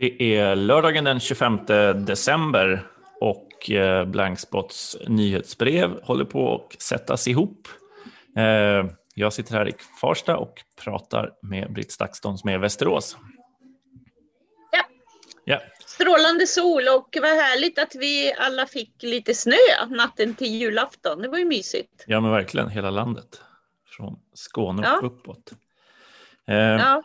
Det är lördagen den 25 december och eh, Blankspots nyhetsbrev håller på att sättas ihop. Eh, jag sitter här i Farsta och pratar med Britt Stakston som är i Västerås. Ja. ja. Strålande sol och vad härligt att vi alla fick lite snö natten till julafton. Det var ju mysigt. Ja men verkligen, hela landet. Från Skåne och Ja. uppåt. Eh, Ja.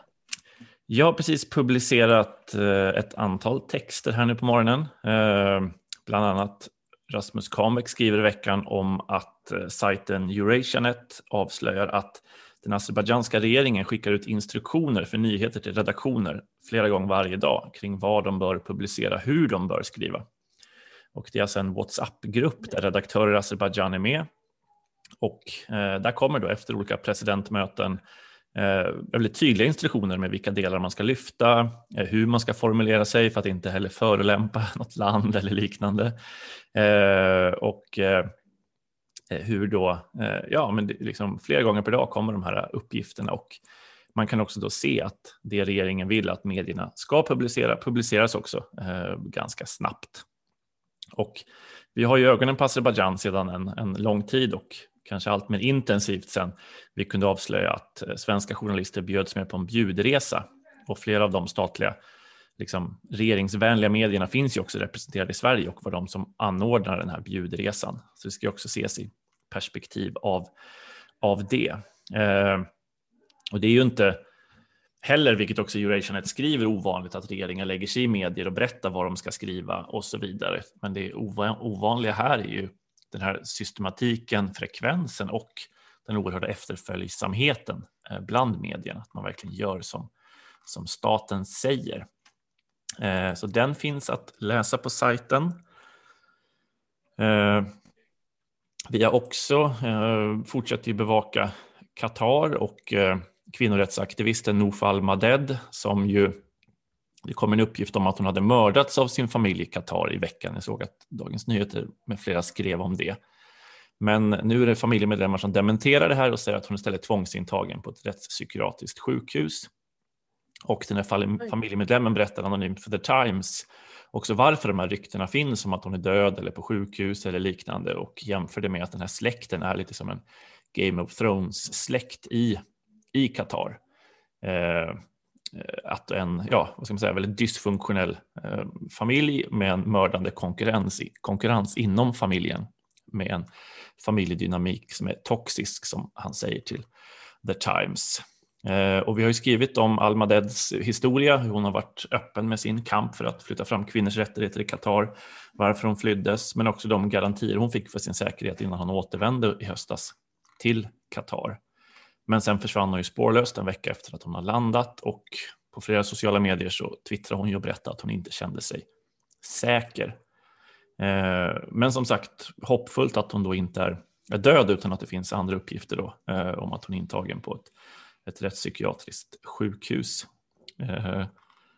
Jag har precis publicerat eh, ett antal texter här nu på morgonen. Eh, bland annat Rasmus Kamek skriver i veckan om att eh, sajten Eurasianet avslöjar att den azerbajdzjanska regeringen skickar ut instruktioner för nyheter till redaktioner flera gånger varje dag kring vad de bör publicera, hur de bör skriva. Och det är alltså en WhatsApp-grupp där redaktörer i Azerbajdzjan är med. Och eh, där kommer då efter olika presidentmöten Eh, väldigt tydliga instruktioner med vilka delar man ska lyfta, eh, hur man ska formulera sig för att inte heller förolämpa något land eller liknande. Eh, och eh, eh hur då, eh, ja men liksom, flera gånger per dag kommer de här uppgifterna och man kan också då se att det regeringen vill att medierna ska publicera publiceras också eh, ganska snabbt. Och vi har ju ögonen på Azerbajdzjan sedan en, en lång tid och kanske allt mer intensivt sen vi kunde avslöja att eh, svenska journalister bjöds med på en bjudresa och flera av de statliga liksom, regeringsvänliga medierna finns ju också representerade i Sverige och var de som anordnar den här bjudresan. Så det ska ju också ses i perspektiv av, av det. Eh, och det är ju inte heller, vilket också Eurasianet skriver, ovanligt att regeringen lägger sig i medier och berättar vad de ska skriva och så vidare. Men det ovanliga här är ju den här systematiken, frekvensen och den oerhörda efterföljsamheten eh, bland medierna, att man verkligen gör som, som staten säger. Eh, så den finns att läsa på sajten. Eh, vi har också fortsatt att bevaka Qatar och kvinnorättsaktivisten kvinnorättsaktivisten Noufal Maded som ju det kom en uppgift om att hon hade mördats av sin familj i Qatar i veckan. Jag såg att Dagens Nyheter med flera skrev om det. Men nu är det familjemedlemmar som dementerar det här och säger att hon istället tvångsintagen på ett rättspsykiatriskt sjukhus. Och den här familjemedlemmen berättar anonymt för The Times också varför de här ryktena finns om att hon är död eller på sjukhus eller liknande och jämför det med att den här släkten är lite som en Game of Thrones-släkt i, i Qatar. Eh, Eh, att en ja, vad ska man säga, väldigt dysfunktionell eh, familj med en mördande konkurrens, konkurrens inom familjen med en familjedynamik som är toxisk som han säger till The Times. Eh, och vi har ju skrivit om Almadeds historia, hur hon har varit öppen med sin kamp för att flytta fram kvinnors rättigheter i Qatar, varför hon flyddes, men också de garantier hon fick för sin säkerhet innan hon återvände i höstas till Qatar. Men sen försvann hon ju spårlöst en vecka efter att hon har landat och på flera sociala medier så twittrar hon ju och berättar att hon inte kände sig säker. Eh, men som sagt, hoppfullt att hon då inte är är död utan att det finns andra uppgifter då, eh, om att hon är intagen på ett, ett rättspsykiatriskt sjukhus. Eh,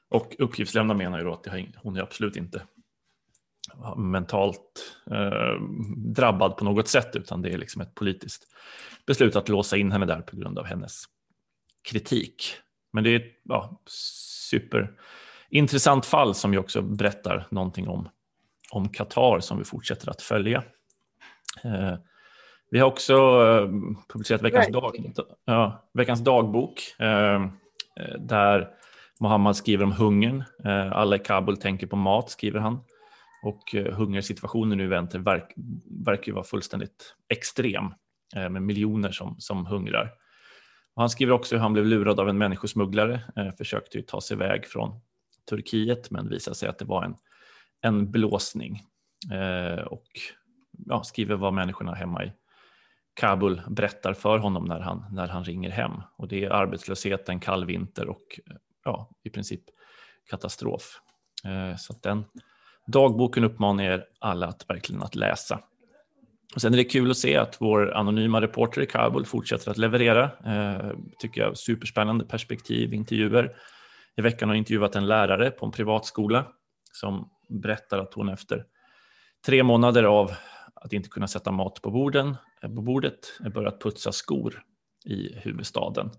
och uppgiftslämnaren menar ju då att har, hon är absolut inte mentalt eh, drabbad på något sätt utan det är liksom ett politiskt beslut att låsa in henne där på grund av hennes kritik. Men det är ett ja, superintressant fall som ju också berättar någonting om, om Qatar som vi fortsätter att följa. Eh, vi har också eh, publicerat veckans, dag, ja, veckans dagbok eh, eh, där Mohammad skriver om hungern. Eh, alla i Kabul tänker på mat, skriver han. Och eh, hungersituationen nu i Venter verk, verkar ju vara fullständigt extrem eh, med miljoner som, som hungrar. Och han skriver också hur han blev lurad av en människosmugglare, eh, försökte ju ta sig iväg från Turkiet men visade sig att det var en, en blåsning. Och ja, skriver vad människorna hemma i Kabul berättar för honom när han, när han ringer hem. Och det är arbetslöshet, en kall vinter och ja, i princip katastrof. Så att den dagboken uppmanar er alla att verkligen att läsa. Och sen är det kul att se att vår anonyma reporter i Kabul fortsätter att leverera. Eh, tycker jag superspännande perspektiv, intervjuer. I veckan har jag intervjuat en lärare på en privatskola som berättar att hon efter tre månader av att inte kunna sätta mat på, borden, eh, på bordet börjat putsa skor i huvudstaden.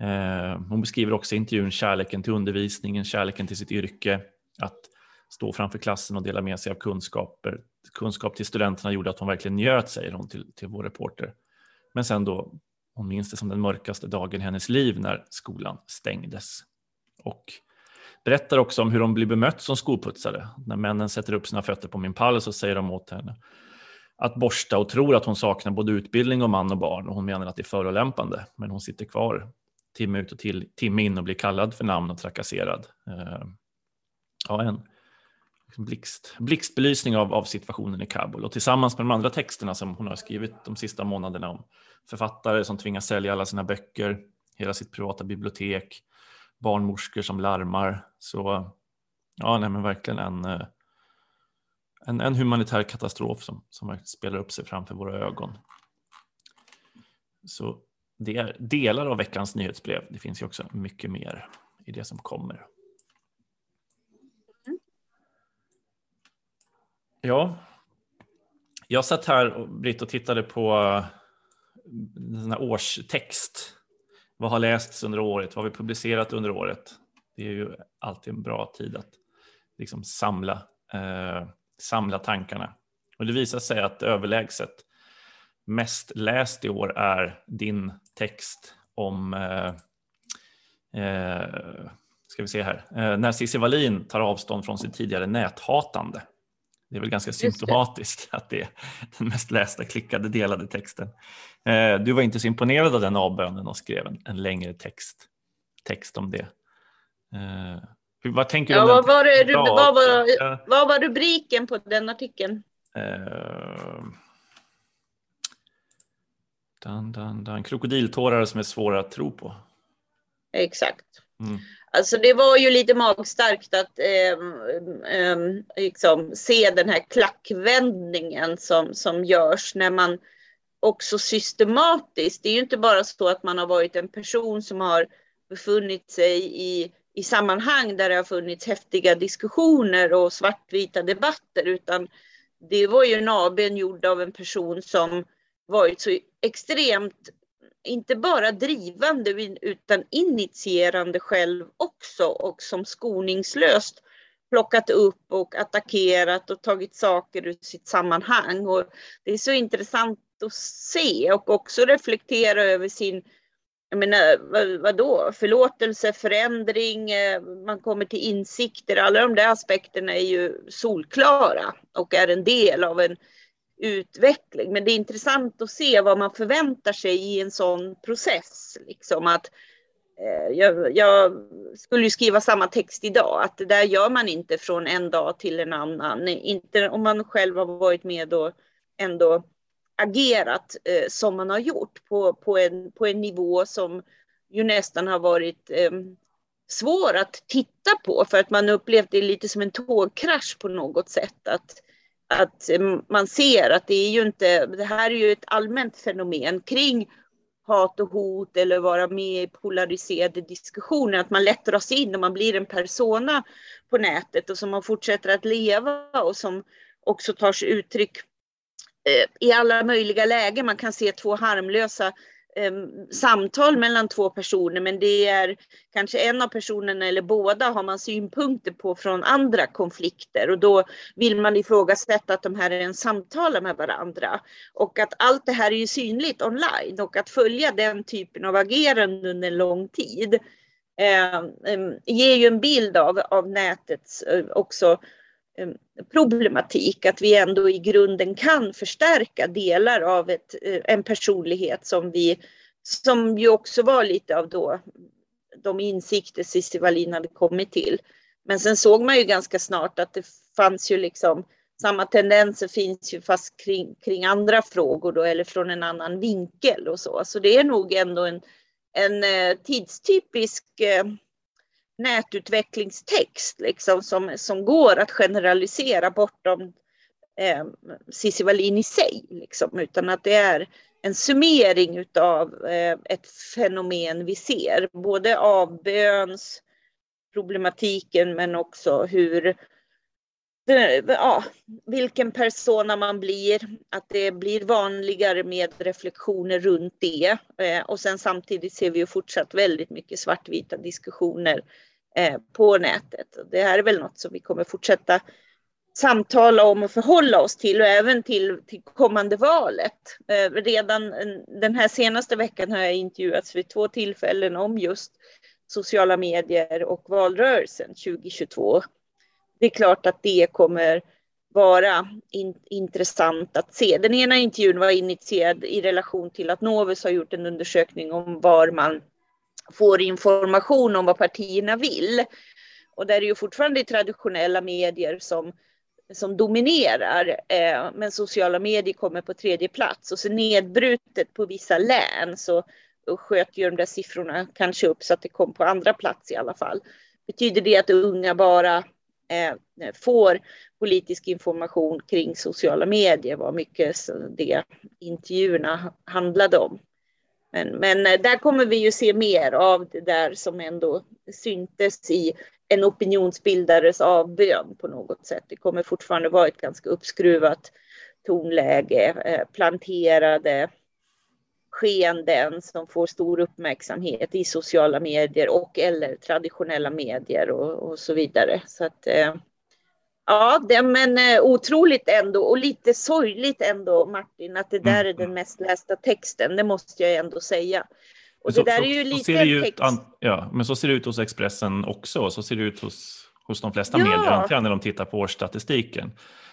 Eh, hon beskriver också i intervjun kärleken till undervisningen, kärleken till sitt yrke, att stå framför klassen och dela med sig av kunskaper. Kunskap till studenterna gjorde att hon verkligen njöt, säger hon till, till vår reporter. Men sen då, hon minns det som den mörkaste dagen i hennes liv när skolan stängdes. Och berättar också om hur hon blir bemött som skoputsare. När männen sätter upp sina fötter på min pall så säger de åt henne att borsta och tror att hon saknar både utbildning och man och barn och hon menar att det är förolämpande. Men hon sitter kvar timme ut och till, timme in och blir kallad för namn och trakasserad. Eh, ja, en Liksom blixt, blixtbelysning av, av situationen i Kabul och tillsammans med de andra texterna som hon har skrivit de sista månaderna om författare som tvingas sälja alla sina böcker, hela sitt privata bibliotek, barnmorskor som larmar. Så ja, nej, men verkligen en, eh, en, en humanitär katastrof som, som spelar upp sig framför våra ögon. Så det är delar av veckans nyhetsbrev. Det finns ju också mycket mer i det som kommer. Ja, jag satt här Britt och tittade på eh, den här årstext. Vad har lästs under året? Vad har vi publicerat under året? Det är ju alltid en bra tid att liksom samla, eh, samla tankarna. Och det visar sig att överlägset mest läst i år är din text om eh, eh, ska vi se här, eh, när Cissi Wallin tar avstånd från sitt tidigare näthatande. Det är väl ganska symptomatiskt att det är den mest lästa, klickade, delade texten. Eh, du var inte så imponerad av den avbönen och skrev en, en längre text, text om det. Eh, vad tänker du ja, om vad, var det, vad, var, vad var rubriken på den artikeln? Eh, dan, dan, dan. Krokodiltårar som är svåra att tro på. Exakt. Mm. Alltså det var ju lite magstarkt att eh, eh, liksom se den här klackvändningen som, som görs när man också systematiskt, det är ju inte bara så att man har varit en person som har befunnit sig i, i sammanhang där det har funnits häftiga diskussioner och svartvita debatter, utan det var ju en gjord av en person som varit så extremt inte bara drivande utan initierande själv också och som skoningslöst plockat upp och attackerat och tagit saker ur sitt sammanhang. Och det är så intressant att se och också reflektera över sin jag menar, vad, vadå? Förlåtelse, förändring, eh, man kommer till insikter. Alla de där aspekterna är ju solklara och är en del av en utveckling. Men det är intressant att se vad man förväntar sig i en sån process. Liksom att, eh, jag, jag, skulle ju skriva samma text idag, att det där gör man inte från en dag till en annan. Inte om man själv har varit med och ändå agerat eh, som man har gjort på, på, en, på en nivå som ju nästan har varit eh, svår att titta på för att man upplevt det lite som en tågkrasch på något sätt. Att, att eh, man ser att det är ju inte, det här är ju ett allmänt fenomen kring hat och hot eller vara med i polariserade diskussioner, att man lätt dras in och man blir en persona på nätet och som man fortsätter att leva och som också tar sig uttryck eh, i alla möjliga lägen. Man kan se två harmlösa samtal mellan två personer, men det är kanske en av personerna eller båda har man synpunkter på från andra konflikter och då vill man ifrågasätta att de här är en samtalar med varandra. Och att allt det här är ju synligt online och att följa den typen av agerande under lång tid eh, ger ju en bild av, av nätets eh, också eh, Ehm, problematik, att vi ändå i grunden kan förstärka delar av ett, eh, en personlighet som vi, som ju också var lite av då de insikter Cissi Wallin hade kommit till. Men sen såg man ju ganska snart att det fanns ju liksom samma tendenser finns ju fast kring, kring andra frågor då, eller från en annan vinkel och så. Så det är nog ändå en, en eh, tidstypisk eh, nätutvecklingstext liksom, som, som går att generalisera bortom eh, Cissi Wallin i sig, liksom, utan att det är en summering av eh, ett fenomen vi ser, både avböns problematiken men också hur eh, ja, vilken persona man blir, att det blir vanligare med reflektioner runt det. Eh, och sen samtidigt ser vi ju fortsatt väldigt mycket svartvita diskussioner Eh, på nätet. Det här är väl något som vi kommer fortsätta samtala om och förhålla oss till och även till, till kommande valet. Eh, redan den här senaste veckan har jag intervjuats vid två tillfällen om just sociala medier och valrörelsen 2022 det är klart att det kommer vara in, intressant att se. Den ena intervjun var initierad i relation till att Novus har gjort en undersökning om var man får information om vad partierna vill. Och där är ju fortfarande traditionella medier som, som dominerar, eh, men sociala medier kommer på tredje plats. Och så nedbrutet på vissa län så sköt ju de där siffrorna kanske upp så att det kom på andra plats i alla fall. Betyder det att unga bara Eh, får politisk information kring sociala medier var mycket det intervjuerna handlade om. Men, men eh, där kommer vi ju se mer av det där som ändå syntes i en opinionsbildares avbön på något sätt. Det kommer fortfarande vara ett ganska uppskruvat tonläge, eh, planterade skeenden som får stor uppmärksamhet i sociala medier och eller traditionella medier och, och så vidare. Så att, eh, ja, det, men eh, otroligt ändå och lite sorgligt ändå Martin att det där är den mm. mest lästa texten. Det måste jag ändå säga. Och så, det där är ju lite ser text. Ut, ja, men så ser det ut hos Expressen också och så ser det ut hos, hos de flesta ja. medier, när de tittar på årsstatistiken.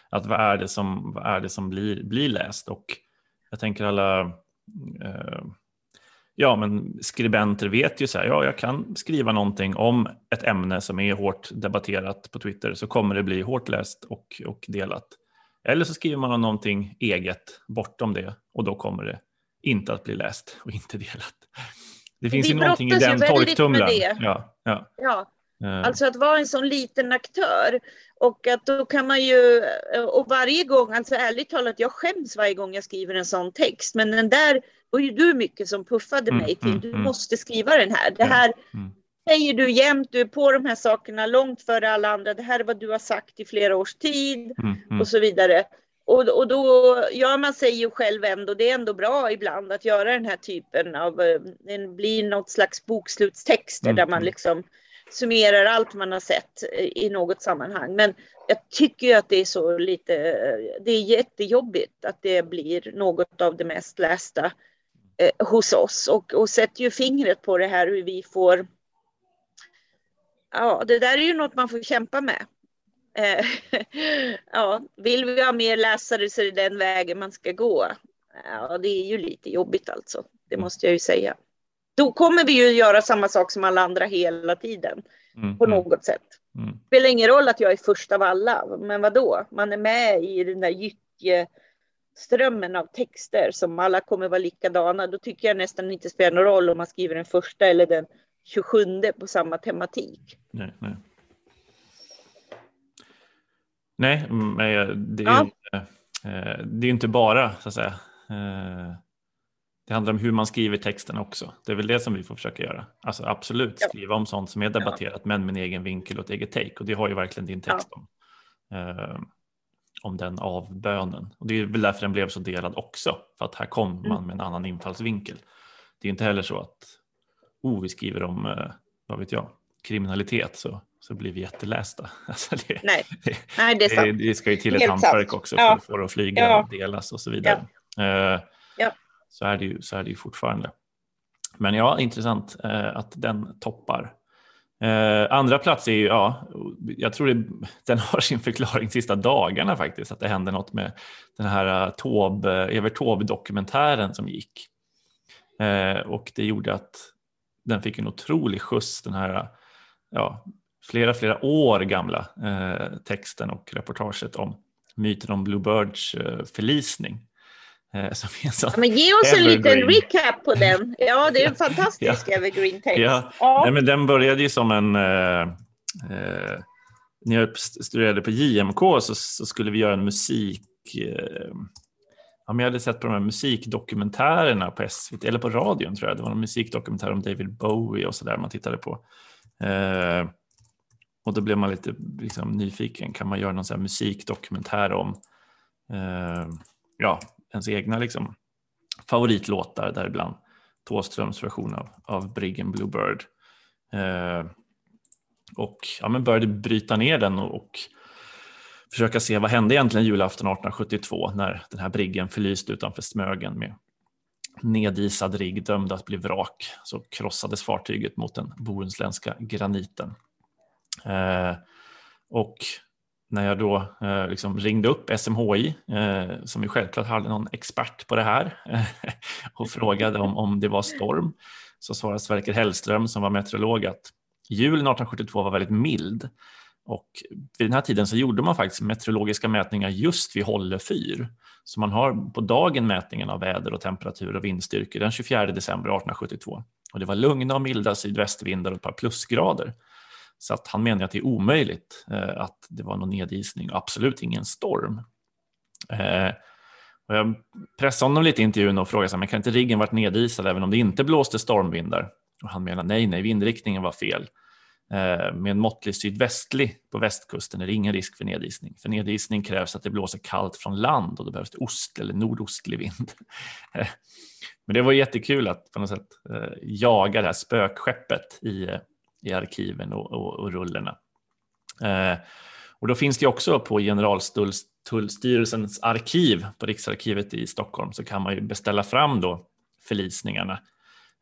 Att vad är det som, vad är det som blir, blir läst? Och jag tänker alla Eh, ja, men skribenter vet ju så här, ja, jag kan skriva någonting om ett ämne som är hårt debatterat på Twitter så kommer det bli hårt läst och, och delat. Eller så skriver man om någonting eget bortom det och då kommer det inte att bli läst och inte delat. Det finns Vi ju någonting i den torktumlaren. Ja, ja. ja, Eh. Alltså att vara en sån liten aktör. Och att då kan man ju, och varje gång, alltså ärligt talat, jag skäms varje gång jag skriver en sån text. Men den där var ju du mycket som puffade mm, mig till, mm, du mm, måste skriva den här. Det här mm. säger du jämt, du är på de här sakerna långt före alla andra. Det här är vad du har sagt i flera års tid mm, mm. och så vidare. Och, och då, ja man säger ju själv ändå, det är ändå bra ibland att göra den här typen av, eh, det blir något slags bokslutstexter där man liksom summerar allt man har sett i något sammanhang. Men jag tycker att det är så lite, det är jättejobbigt att det blir något av det mest lästa eh, hos oss och, och sätter ju fingret på det här hur vi får, ja det där är ju något man får kämpa med. Eh, ja, vill vi ha mer läsare så är det den vägen man ska gå. Ja, det är ju lite jobbigt alltså, det måste jag ju säga då kommer vi ju göra samma sak som alla andra hela tiden mm, på mm. något sätt. Mm. Det spelar ingen roll att jag är först av alla, men vad då? Man är med i den där gyttjeströmmen av texter som alla kommer vara likadana. Då tycker jag nästan inte spelar någon roll om man skriver den första eller den 27 på samma tematik. Nej, nej. Nej, men det är, ja. inte, eh, det är inte bara så att säga eh, det handlar om hur man skriver texten också. Det är väl det som vi får försöka göra. Alltså absolut skriva om sånt som är debatterat, ja. men med en egen vinkel och ett eget take. Och det har ju verkligen din text ja. om. Om den avbönen. Och det är väl därför den blev så delad också. För att här kom mm. man med en annan infallsvinkel. Det är inte heller så att oh, vi skriver om, eh, vad vet jag, kriminalitet så, så blir vi jättelästa. Alltså det, Nej. Nej, det är sant. Det, ska ju till ett hantverk också för att få det att flyga och delas och så vidare. Eh, så är det ju, så är det ju fortfarande. Men ja, intressant eh, att den toppar. Eh, andra plats är ju, ja, jag tror det, den har sin förklaring sista dagarna faktiskt, att det hände något med den här eh, Taube, Evert Taube-dokumentären som gick. Eh, och det gjorde att den fick en otrolig skjuts, den här ja, flera, flera år gamla eh, texten och reportaget om myten om Bluebirds eh, förlisning. Eh, som är så ja, men ge oss evergreen. en liten recap på den. Ja, det är en fantastisk ja. evergreen text. Ja. ja. Nej, men den började ju som en... Eh, eh, när jag studerade på JMK så, så, skulle vi göra en musik... Eh, ja, men jag hade sett på de här musikdokumentärerna på SVT, eller på radion tror jag. Det var en musikdokumentär om David Bowie och så där man tittade på. Eh, och då blev man lite liksom, nyfiken. Kan man göra någon sån musikdokumentär om ja, ens egna liksom, favoritlåtar däribland Tåströms version av, av Briggen Bluebird. Eh, och ja, men började bryta ner den och, och, försöka se vad hände egentligen julafton 1872 när den här briggen förlyste utanför Smögen med nedisad rigg dömd att bli vrak så krossades fartyget mot den bohuslänska graniten. Eh, och när jag då eh, liksom ringde upp SMHI, eh, som ju självklart hade någon expert på det här, och frågade om, om det var storm, så svarade Sverker Hellström som var meteorolog att julen 1872 var väldigt mild. Och vid den här tiden så gjorde man faktiskt meteorologiska mätningar just vid Hållö fyr. Så man har på dagen mätningen av väder och temperatur och vindstyrkor den 24 december 1872. Och det var lugna och milda sydvästvindar och ett par plusgrader. Så att han menar att det är omöjligt eh, att det var någon nedisning och absolut ingen storm. Eh, och jag pressade honom lite i intervjun och frågade men kan inte riggen varit nedisad även om det inte blåste stormvindar? Och han menar nej, nej, vindriktningen var fel. Eh, med en måttlig sydvästlig på västkusten är det ingen risk för nedisning. För nedisning krävs att det blåser kallt från land och då behövs det ost eller nordostlig vind. Eh, men det var jättekul att på något sätt eh, jaga det här spökskeppet i eh, i arkiven och, och, och rullorna. Eh, och då finns det också på Generaltullstyrelsens arkiv på Riksarkivet i Stockholm så kan man ju beställa fram då förlisningarna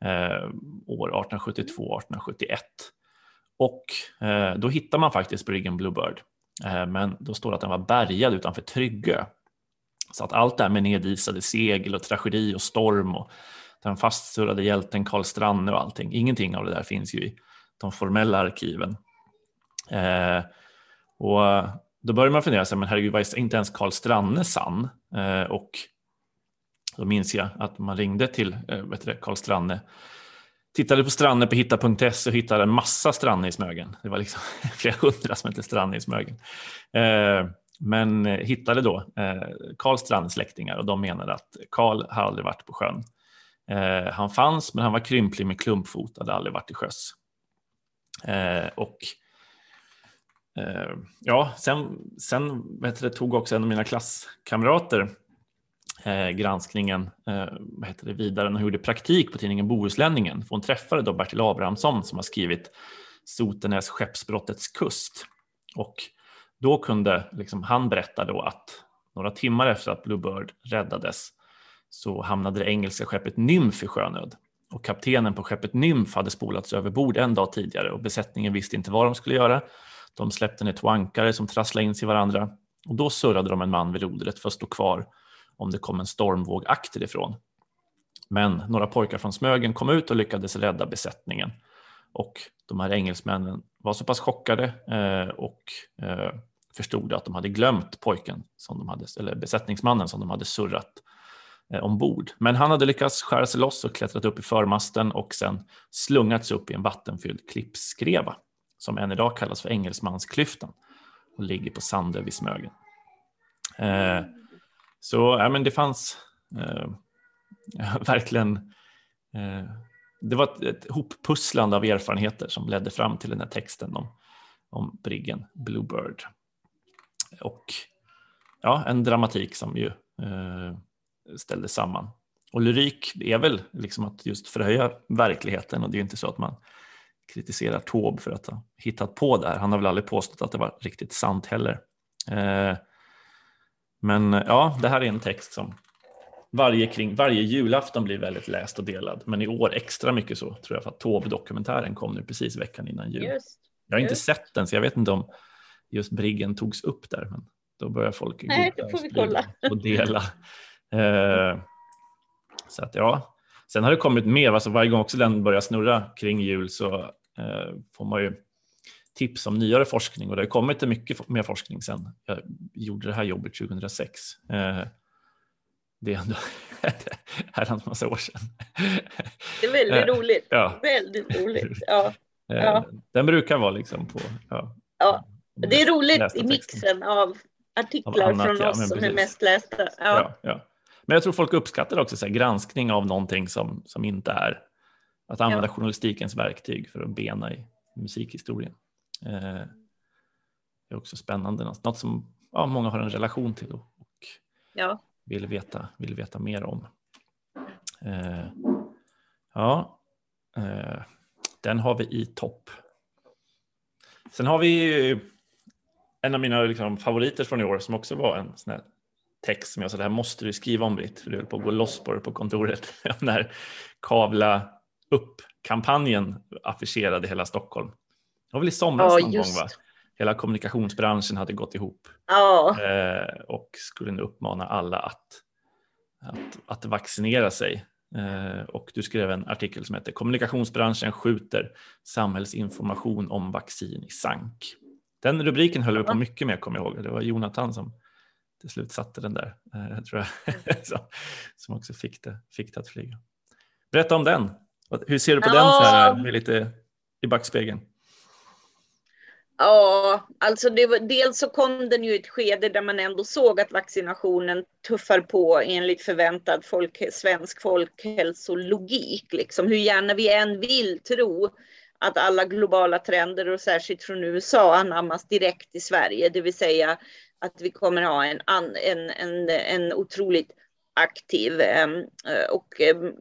eh, år 1872-1871. Och eh, då hittar man faktiskt Briggen Bluebird, eh, men då står det att den var bärgad utanför Tryggö. Så att allt det här med nedisade segel och tragedi och storm och den fastsurrade hjälten Karl Stranne och allting, ingenting av det där finns ju i de formella arkiven. Eh, och då börjar man fundera, sig, men herregud, var inte ens Karl Stranne sann? Eh, och då minns jag att man ringde till eh, Karl Stranne, tittade på Stranne på hitta.se och hittade en massa Stranne i Smögen. Det var liksom flera hundra som hette Stranne i Smögen. Eh, men eh, hittade då eh, Karl Strannes släktingar och de menade att Karl har aldrig varit på sjön. Eh, han fanns, men han var krymplig med klumpfot, hade aldrig varit i sjöss. Eh, och eh, ja, sen, sen vet du, tog också en av mina klasskamrater eh, granskningen eh, vad heter det, vidare och gjorde praktik på tidningen Bohuslänningen. För hon träffade då Bertil Abrahamsson som har skrivit Sotenäs skeppsbrottets kust. Och då kunde liksom, han berätta då att några timmar efter att Bluebird räddades så hamnade det engelska skeppet Nymf i sjönöd och kaptenen på skeppet Nymf hade spolats över bord en dag tidigare och besättningen visste inte vad de skulle göra. De släppte ner två ankare som trasslade in sig i varandra och då surrade de en man vid rodret för att stå kvar om det kom en stormvåg akterifrån. Men några pojkar från Smögen kom ut och lyckades rädda besättningen. Och de här engelsmännen var så pass chockade eh, och eh, förstod att de hade glömt pojken, som de hade, eller besättningsmannen som de hade surrat Eh, Eh, ombord. Men han hade lyckats skära sig loss och klättrat upp i förmasten och sen slungats upp i en vattenfylld klippskreva som än idag kallas för Engelsmansklyftan och ligger på Sandö vid Smögen. Eh, så ja, men det fanns eh, verkligen eh, det var ett, ett hoppusslande av erfarenheter som ledde fram till den här texten om, om briggen Bluebird. Och ja, en dramatik som ju eh, ställde samman. Och lyrik är väl liksom att just förhöja verkligheten och det är inte så att man kritiserar Taube för att ha hittat på det här. Han har väl aldrig påstått att det var riktigt sant heller. Eh, men ja, det här är en text som varje, kring, varje julafton blir väldigt läst och delad. Men i år extra mycket så tror jag för att Taube-dokumentären kom nu precis veckan innan jul. Just, jag har inte just. sett den så jag vet inte om just Briggen togs upp där. Men då börjar folk Nej, det får vi kolla. och dela. Eh, så att ja, sen har det kommit mer, alltså varje gång också den börjar snurra kring jul så eh, får man ju tips om nyare forskning och det har kommit mycket mer forskning sen jag gjorde det här jobbet 2006. Eh, det är ändå herrans massa år sedan. Det är väldigt eh, roligt. Ja. Väldigt roligt. Ja. Eh, ja. Den brukar vara liksom på... Ja, ja. Det är roligt i mixen av artiklar av annat, från oss som är mest lästa. Ja. Men jag tror folk uppskattar också så här, granskning av någonting som, som inte är att använda ja. journalistikens verktyg för att bena i musikhistorien. Eh, är också spännande, något som ja, många har en relation till och, ja. vill, veta, vill veta mer om. Eh, ja, eh, den har vi i topp. Sen har vi en av mina liksom, favoriter från i år som också var en sån här text som jag sa, det här måste du skriva om Britt, för du höll på att gå loss på det på kontoret. När Kavla upp-kampanjen affischerade hela Stockholm. Det var väl i somras ja, någon gång va? Hela kommunikationsbranschen hade gått ihop ja. eh, och skulle nu uppmana alla att, att, att vaccinera sig. Eh, och du skrev en artikel som heter Kommunikationsbranschen skjuter samhällsinformation om vaccin i sank. Den rubriken höll vi på mycket med, kommer jag ihåg. Det var Jonathan som till slut satte den där, eh, tror jag, som också fick det, fick det att flyga. Berätta om den. Hur ser du på ja. den så här med lite i backspegeln? Ja, alltså var, dels så kom den ju i ett skede där man ändå såg att vaccinationen tuffar på enligt förväntad folk, svensk folkhälsologik. Liksom. Hur gärna vi än vill tro att alla globala trender och särskilt från USA anammas direkt i Sverige, det vill säga att vi kommer ha en, en, en, en otroligt aktiv ehm, eh, och ehm,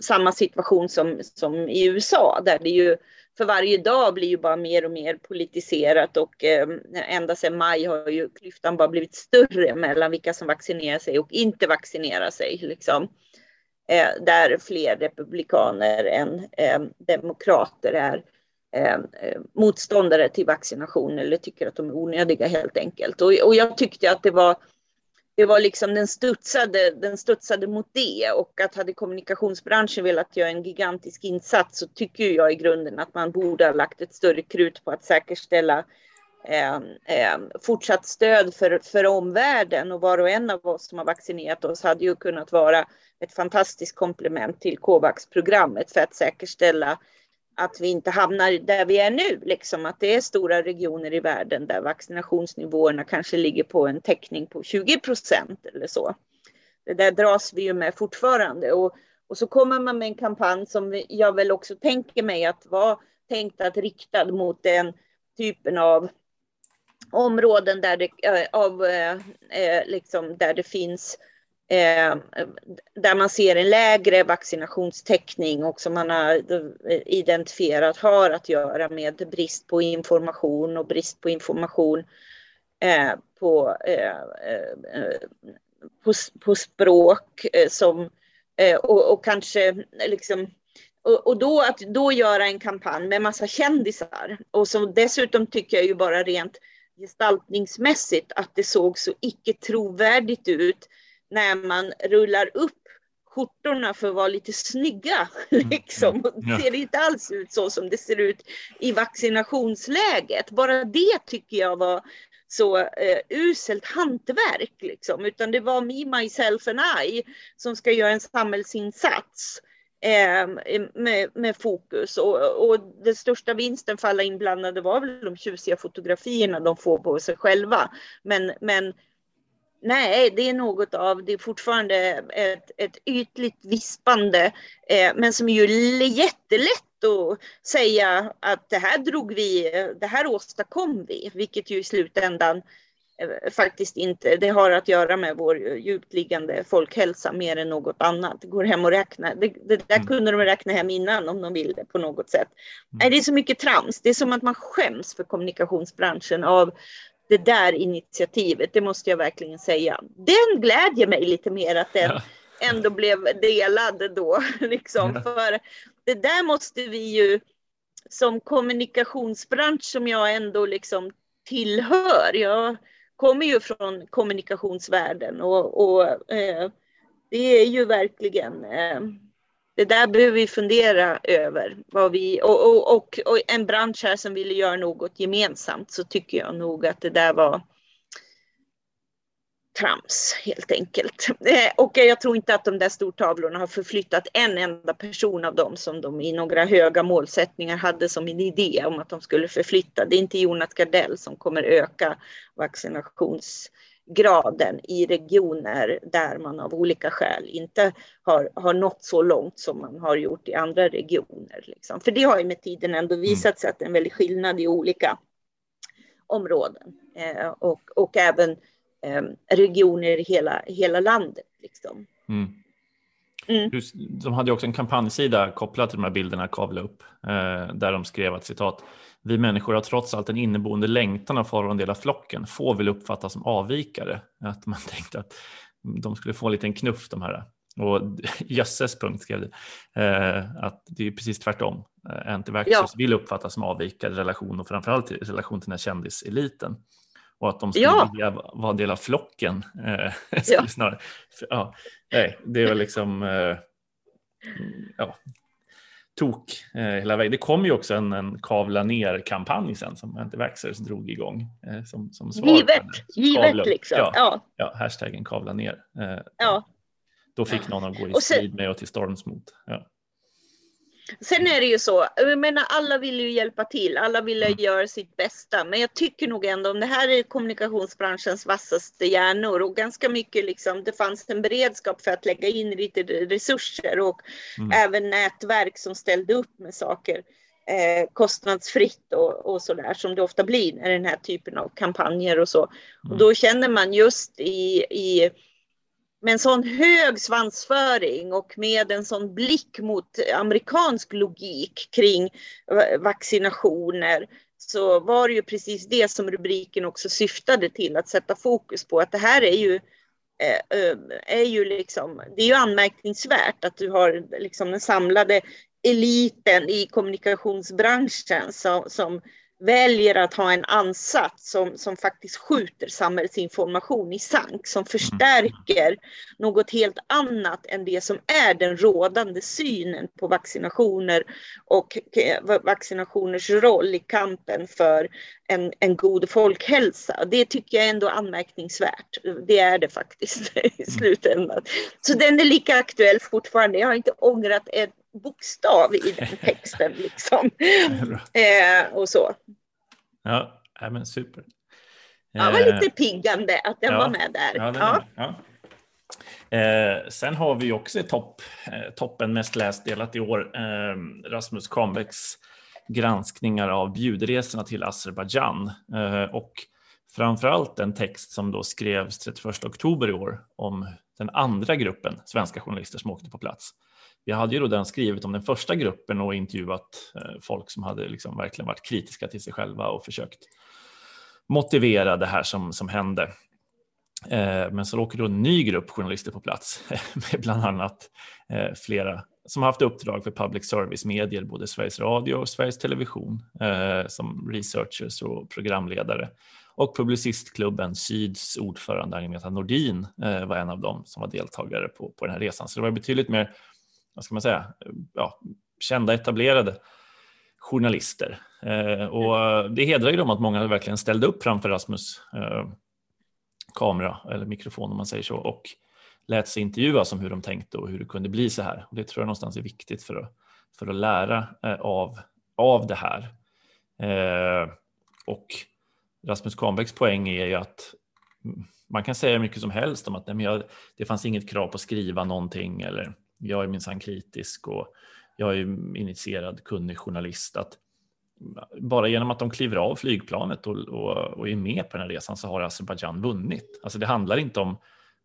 samma situation som, som i USA där det ju för varje dag blir ju bara mer och mer politiserat och ehm, ända sedan maj har ju klyftan bara blivit större mellan vilka som vaccinerar sig och inte vaccinerar sig. Liksom. Eh, där fler republikaner än demokrater är Eh, eh, motståndare till vaccination eller tycker att de är onödiga helt enkelt. Och, och jag tyckte att det var det var liksom den studsade, den studsade mot det och att hade kommunikationsbranschen velat göra en gigantisk insats så tycker jag i grunden att man borde ha lagt ett större krut på att säkerställa eh, eh, fortsatt stöd för, för omvärlden och var och en av oss som har vaccinerat oss hade ju kunnat vara ett fantastiskt komplement till Covax-programmet för att säkerställa att vi inte hamnar där vi är nu, liksom att det är stora regioner i världen där vaccinationsnivåerna kanske ligger på en täckning på 20 procent eller så. Det där dras vi ju med fortfarande och, och så kommer man med en kampanj som jag väl också tänker mig att vara tänkt att riktad mot den typen av områden där det, eh, av, eh, eh, liksom, där det finns eh, där man ser en lägre vaccinationstäckning och som man har eh, identifierat har att göra med brist på information och brist på information eh, på, eh, eh på, på, språk eh, som eh, och, och, kanske liksom och, och, då att då göra en kampanj med massa kändisar. Och som dessutom tycker jag ju bara rent gestaltningsmässigt att det såg så icke trovärdigt ut när man rullar upp skjortorna för att vara lite snygga. Mm, liksom. Det ser inte alls ut så som det ser ut i vaccinationsläget. Bara det tycker jag var så eh, uselt hantverk. Liksom. Utan det var me, myself and I som ska göra en samhällsinsats. Eh, med, med, fokus och, och den största vinsten för alla inblandade var väl de tjusiga fotografierna de får på sig själva. Men, men Nej, det är något av, det är fortfarande ett, ett ytligt vispande, eh, men som är ju jättelätt att säga att det här drog vi, det här åstadkom vi, vilket ju i slutändan eh, faktiskt inte, det har att göra med vår djupt liggande folkhälsa mer än något annat. Det går hem och räkna, det, det där mm. kunde de räkna hem innan om de ville på något sätt. Mm. Nej, det är så mycket trams, det är som att man skäms för kommunikationsbranschen av det där initiativet, det måste jag verkligen säga. Den glädjer mig lite mer att den ja. ändå blev delad då. Liksom. Ja. För det där måste vi ju som kommunikationsbransch som jag ändå liksom tillhör. Jag kommer ju från kommunikationsvärlden och, och eh, det är ju verkligen eh, det där behöver vi fundera över. Vad vi, och, och, och, och, en bransch här som ville göra något gemensamt så tycker jag nog att det där var trams helt enkelt. Eh, och jag tror inte att de där stortavlorna har förflyttat en enda person av dem som de i några höga målsättningar hade som en idé om att de skulle förflytta. Det är inte Jonas Gardell som kommer öka vaccinations graden i regioner där man av olika skäl inte har, har nått så långt som man har gjort i andra regioner. Liksom. För det har ju med tiden ändå mm. visat sig att det är en väldig skillnad i olika områden och, och även regioner i hela, hela landet. Liksom. Mm. Mm. De hade också en kampanjsida kopplad till de här bilderna Kavla upp, där de skrev att citat vi människor har trots allt en inneboende längtan att få vara en del av flocken. Få vill uppfattas som avvikare. Att man tänkte att de skulle få en liten knuff de här. Och jösses punkt skrev det. Eh, att det är precis tvärtom. Eh, Antivaxxers ja. vill uppfattas som avvikare i relation och framförallt i relation till den här kändiseliten. Och att de skulle ja. vilja vara en del av flocken. Eh, ja. Snarare. Ja, nej, det var liksom eh, ja, tok eh, hela vägen. Det kom ju också en, en kavla ner-kampanj sen som Antivaxxers drog igång. Eh, som, som svar givet, givet liksom. Ja, ja. ja, hashtaggen kavla ner. Eh, ja. Då fick någon att gå i strid med och till storms mot. Ja. Sen är det ju så, jag menar alla vill ju hjälpa till, alla vill mm. göra sitt bästa, men jag tycker nog ändå om det här är kommunikationsbranschens vassaste hjärnor och ganska mycket liksom, det fanns en beredskap för att lägga in lite resurser och mm. även nätverk som ställde upp med saker eh, kostnadsfritt och, och så där som det ofta blir när den här typen av kampanjer och så. Mm. Och då känner man just i, i med en sån hög svansföring och med en sån blick mot amerikansk logik kring vaccinationer så var det ju precis det som rubriken också syftade till, att sätta fokus på att det här är ju eh, um, är ju liksom, det är ju anmärkningsvärt att du har liksom den samlade eliten i kommunikationsbranschen som, som väljer att ha en ansats som, som faktiskt skjuter samhällsinformation i sank, som förstärker mm. något helt annat än det som är den rådande synen på vaccinationer och vaccinationers roll i kampen för en, en god folkhälsa. Det tycker jag ändå är anmärkningsvärt. Det är det faktiskt i mm. slutändan. Så den är lika aktuell fortfarande. Jag har inte ångrat ett bokstav i den texten. Liksom. eh, och så. Ja, men super. Ja, det var lite eh, piggande att den ja, var med där. Ja, ja. ja. Eh, sen har vi också i topp, eh, toppen mest läst delat i år, eh, Rasmus Kahnbäcks granskningar av bjudresorna till Azerbajdzjan eh, och framförallt en text som då skrevs 31 oktober i år om den andra gruppen svenska journalister som åkte på plats. Vi hade ju då den skrivit om den första gruppen och intervjuat eh, folk som hade liksom verkligen varit kritiska till sig själva och försökt motivera det här som, som hände. Eh, men så åker då en ny grupp journalister på plats med bland annat eh, flera som har haft uppdrag för public service-medier, både Sveriges Radio och Sveriges Television, som researchers och programledare. Och Publicistklubben Syds ordförande Agneta Nordin var en av dem som var deltagare på, på den här resan. Så det var betydligt mer vad ska man säga, ja, kända etablerade journalister. Eh, och det hedrar ju dem att många verkligen ställde upp framför Rasmus eh, kamera eller mikrofon om man säger så och lät sig intervjuas om hur de tänkte och hur det kunde bli så här. Och det tror jag någonstans är viktigt för att, för att lära eh, av, av det här. Eh, och Rasmus Kahnbäcks poäng är ju att man kan säga mycket som helst om att nej, men jag, det fanns inget krav på att skriva någonting eller jag är minsann kritisk och jag är initierad, kunnig journalist. Att bara genom att de kliver av flygplanet och, och, och är med på den här resan så har Azerbajdzjan vunnit. Alltså det handlar inte om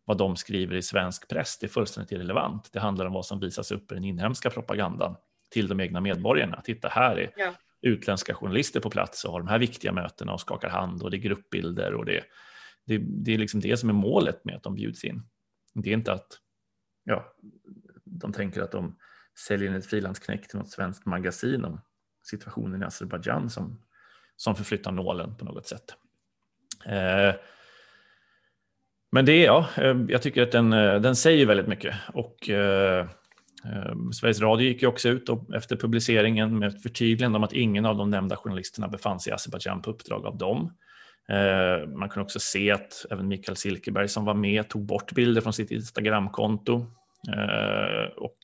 vad de skriver i svensk press, det är fullständigt irrelevant. Det handlar om vad som visas upp i den inhemska propagandan till de egna medborgarna. Titta, här är ja. utländska journalister på plats och har de här viktiga mötena och skakar hand och det är gruppbilder och det, det, det är liksom det som är målet med att de bjuds in. Det är inte att ja, de tänker att de säljer ett frilansknäck till något svenskt magasin om situationen i Azerbajdzjan som, som förflyttar nålen på något sätt. Eh, men det är ja, eh, jag tycker att den, eh, den säger väldigt mycket och eh, eh, Sveriges Radio gick ju också ut och, efter publiceringen med ett förtydligande om att ingen av de nämnda journalisterna befann sig i Azerbajdzjan på uppdrag av dem. Eh, man kan också se att även Mikael Silkeberg som var med tog bort bilder från sitt Instagramkonto och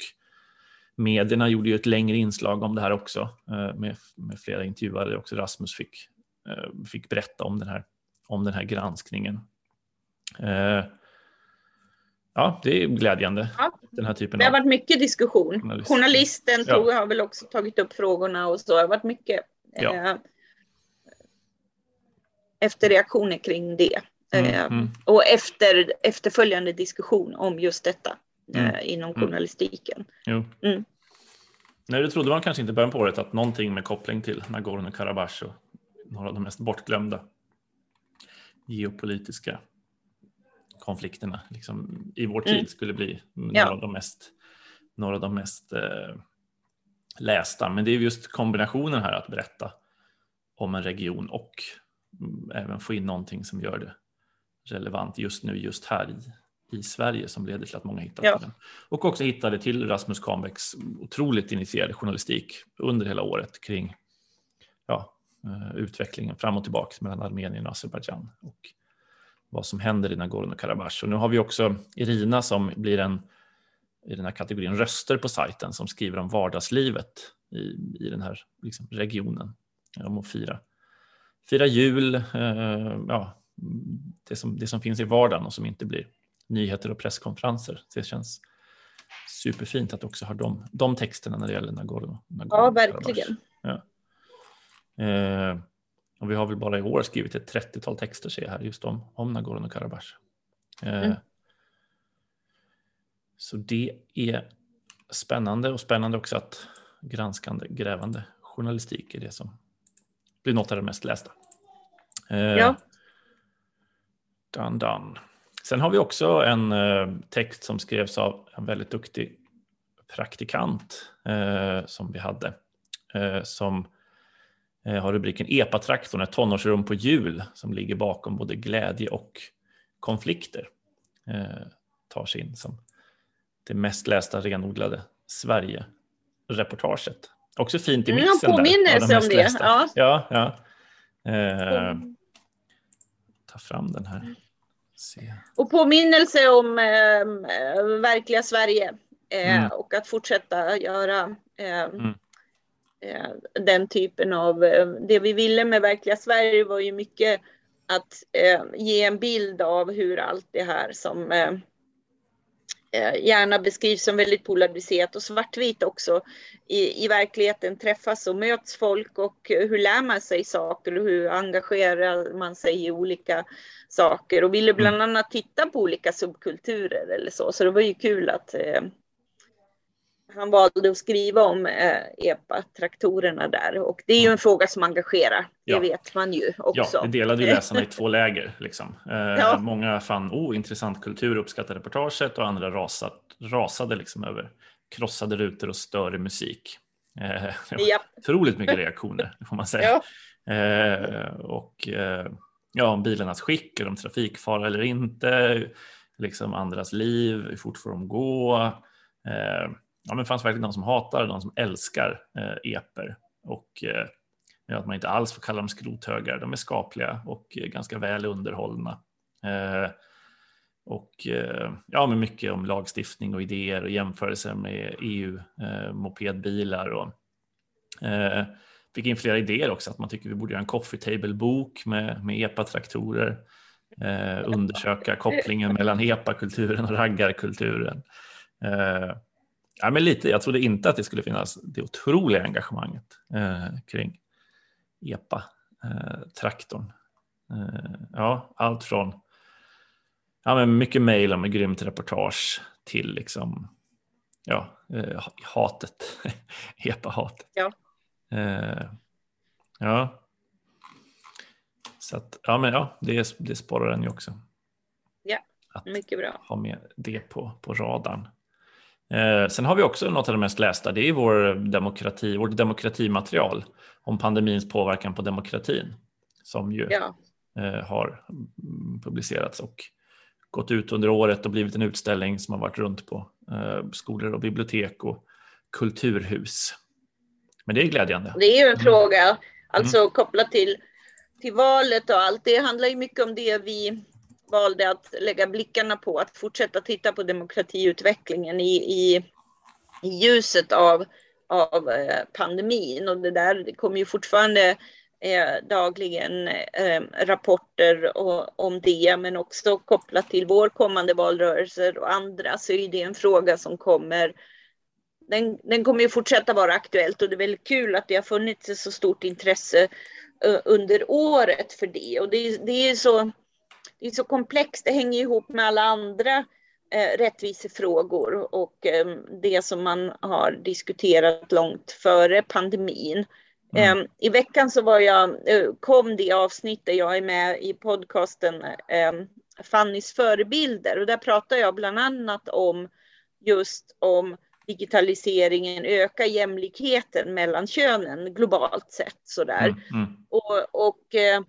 medierna gjorde ju ett längre inslag om det här också eh, med, med flera intervjuare. Också Rasmus fick, eh, fick berätta om den här, om den här granskningen. Ja, det är glädjande. Ja, den här typen det har varit mycket diskussion. Journalist. Journalisten tog, ja. har väl också tagit upp frågorna och så. Det har varit mycket. Ja. efterreaktioner kring det. Mm, Eh, mm. Och efter, efterföljande diskussion om just detta Mm, eh, inom mm. journalistiken. Jo. Mm. Nej, det trodde man kanske inte i början på året att någonting med koppling till Nagorno-Karabach och några av de mest bortglömda geopolitiska konflikterna liksom, i vår tid Mm. skulle bli några Ja. av de mest, några av de mest eh, lästa. Men det är just kombinationen här att berätta om en region och mm, även få in någonting som gör det relevant just nu, just här i, i Sverige som leder till att många hittar Ja. den. Och också hittade till Rasmus Kahnbäcks otroligt initierade journalistik under hela året kring ja, eh, utvecklingen fram och tillbaka mellan Armenien och Azerbajdzjan och vad som händer i Nagorno-Karabach. Och nu har vi också Irina som blir en i den här kategorin röster på sajten som skriver om vardagslivet i, i den här liksom, regionen. Om att fira, fira jul, eh, ja, det, som, det som finns i vardagen och som inte blir nyheter och presskonferenser. Det känns superfint att också ha de, de texterna när det gäller Nagorno. Ja, Nagorno-Karabach. verkligen. Eh, och vi har väl bara i år skrivit ett 30-tal texter ser jag här just om, om Nagorno-Karabach. Eh, Mm. Så det är spännande och spännande också att granskande, grävande journalistik är det som blir något av det mest lästa. Eh, Ja. Done, done. Sen har vi också en eh, text som skrevs av en väldigt duktig praktikant eh, som vi hade. Eh, som eh, har rubriken EPA-traktorn, ett tonårsrum på hjul som ligger bakom både glädje och konflikter. Eh, tar sig in som det mest lästa renodlade Sverige-reportaget. Också fint i Mm, mixen. jag där, påminner sig om det, lästa. ja. ja, ja. Ta fram den här. Se. Och påminnelse om eh, eh, verkliga Sverige eh, Mm. och att fortsätta göra eh, Mm. eh, den typen av, eh, det vi ville med verkliga Sverige var ju mycket att eh, ge en bild av hur allt det här som eh, gärna beskrivs som väldigt polariserat och svartvitt också. I, i verkligheten träffas och möts folk och eh, hur lär man sig saker och hur engagerar man sig i olika saker? Och ville bland annat titta på olika subkulturer eller så. Så det var ju kul att eh, han valde att skriva om eh, EPA-traktorerna där och det är ju en fråga som engagerar. Ja. Det vet man ju också. Ja, det delade ju läsarna i två läger. Liksom. Eh, Ja. Många fann oh, intressant kultur uppskattade reportaget och andra rasat, rasade liksom över krossade rutor och större musik. Eh, det Ja. otroligt mycket reaktioner, får man säga. Ja. Eh, och eh, ja, om bilarnas skick, är de trafikfara eller inte, liksom andras liv, hur fort får de gå? Ja, men det fanns verkligen de som hatar, de som älskar eh, eper och eh, att man inte alls får kalla dem skrothögar. De är skapliga och eh, ganska väl underhållna. Eh, och eh, ja, men mycket om lagstiftning och idéer och jämförelser med EU-mopedbilar eh, och eh, fick in flera idéer också att man tycker vi borde göra en coffee table-bok med, med EPA-traktorer. Eh, undersöka kopplingen mellan EPA-kulturen och raggarkulturen. Eh, Eh, ja, men lite, jag trodde inte att det skulle finnas det otroliga engagemanget eh, kring EPA-traktorn. Eh, ja, allt från ja, men mycket mejl ett grymt reportage till liksom, ja, eh, hatet, EPA-hatet. Ja. Eh, ja. Så att, ja, men ja, det, det sparar den ju också. Ja, Att Mycket bra. ha med det på, på radarn. Eh, sen har vi också något av det mest lästa, det är vår demokrati, vårt demokratimaterial om pandemins påverkan på demokratin som ju Ja. eh, har mm, publicerats och gått ut under året och blivit en utställning som har varit runt på eh, skolor och bibliotek och kulturhus. Men det är glädjande. Det är ju en Mm. fråga, alltså kopplat till, till valet och allt. Det handlar ju mycket om det vi valde att lägga blickarna på, att fortsätta titta på demokratiutvecklingen i, i, i ljuset av, av eh, pandemin. Och det där det kommer ju fortfarande eh, dagligen eh, rapporter och, om det, men också kopplat till vår kommande valrörelser och andra så är det en fråga som kommer den, den kommer ju fortsätta vara aktuellt och det är väldigt kul att det har funnits ett så stort intresse eh, under året för det. Och det, det är så, det är så komplext, det hänger ihop med alla andra eh, rättvisefrågor och eh, det som man har diskuterat långt före pandemin. Mm. Eh, I veckan så var jag, eh, kom det avsnitt där jag är med i podcasten eh, Fannys förebilder och där pratar jag bland annat om just om digitaliseringen ökar jämlikheten mellan könen globalt sett sådär. Mm, mm. Och, och eh,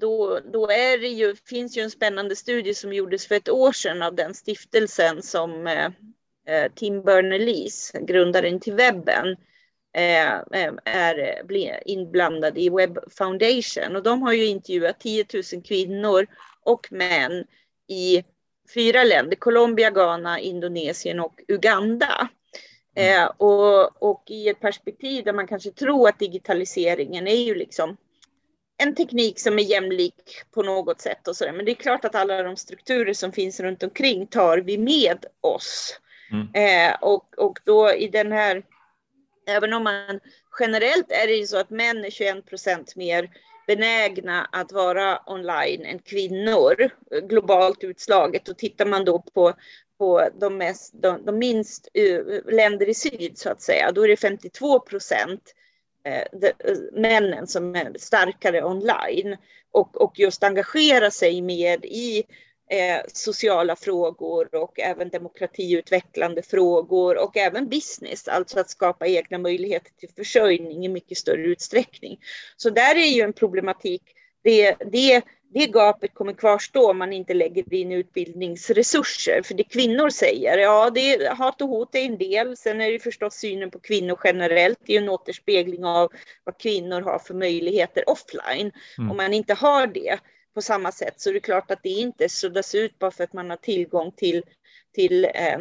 då, då är det ju, finns ju en spännande studie som gjordes för ett år sedan av den stiftelsen som eh, eh Tim Berners-Lee, grundaren till webben, eh, eh är inblandad i Web Foundation. Och de har ju intervjuat 10 000 kvinnor och män i fyra länder, Colombia, Ghana, Indonesien och Uganda. Mm. Eh, och, och i ett perspektiv där man kanske tror att digitaliseringen är ju liksom en teknik som är jämlik på något sätt och så där. Men det är klart att alla de strukturer som finns runt omkring tar vi med oss. Mm. Eh, och, och då i den här, även om man generellt är det ju så att män är 21 procent mer benägna att vara online än kvinnor, globalt utslaget. Och tittar man då på, på de, mest, de, de minst uh, länder i syd, så att säga, då är det 52 procent Eh, de, eh, männen som är starkare online och, och just engagera sig mer i eh, sociala frågor och även demokratiutvecklande frågor och även business, alltså att skapa egna möjligheter till försörjning i mycket större utsträckning. Så där är ju en problematik. Det, det, det gapet kommer kvarstå om man inte lägger in utbildningsresurser. För det kvinnor säger, ja, det är, hat och hot är en del. Sen är det förstås synen på kvinnor generellt. Det är en återspegling av vad kvinnor har för möjligheter offline. Mm. Om man inte har det, på samma sätt så är det klart att det inte suddas ut bara för att man har tillgång till, till eh,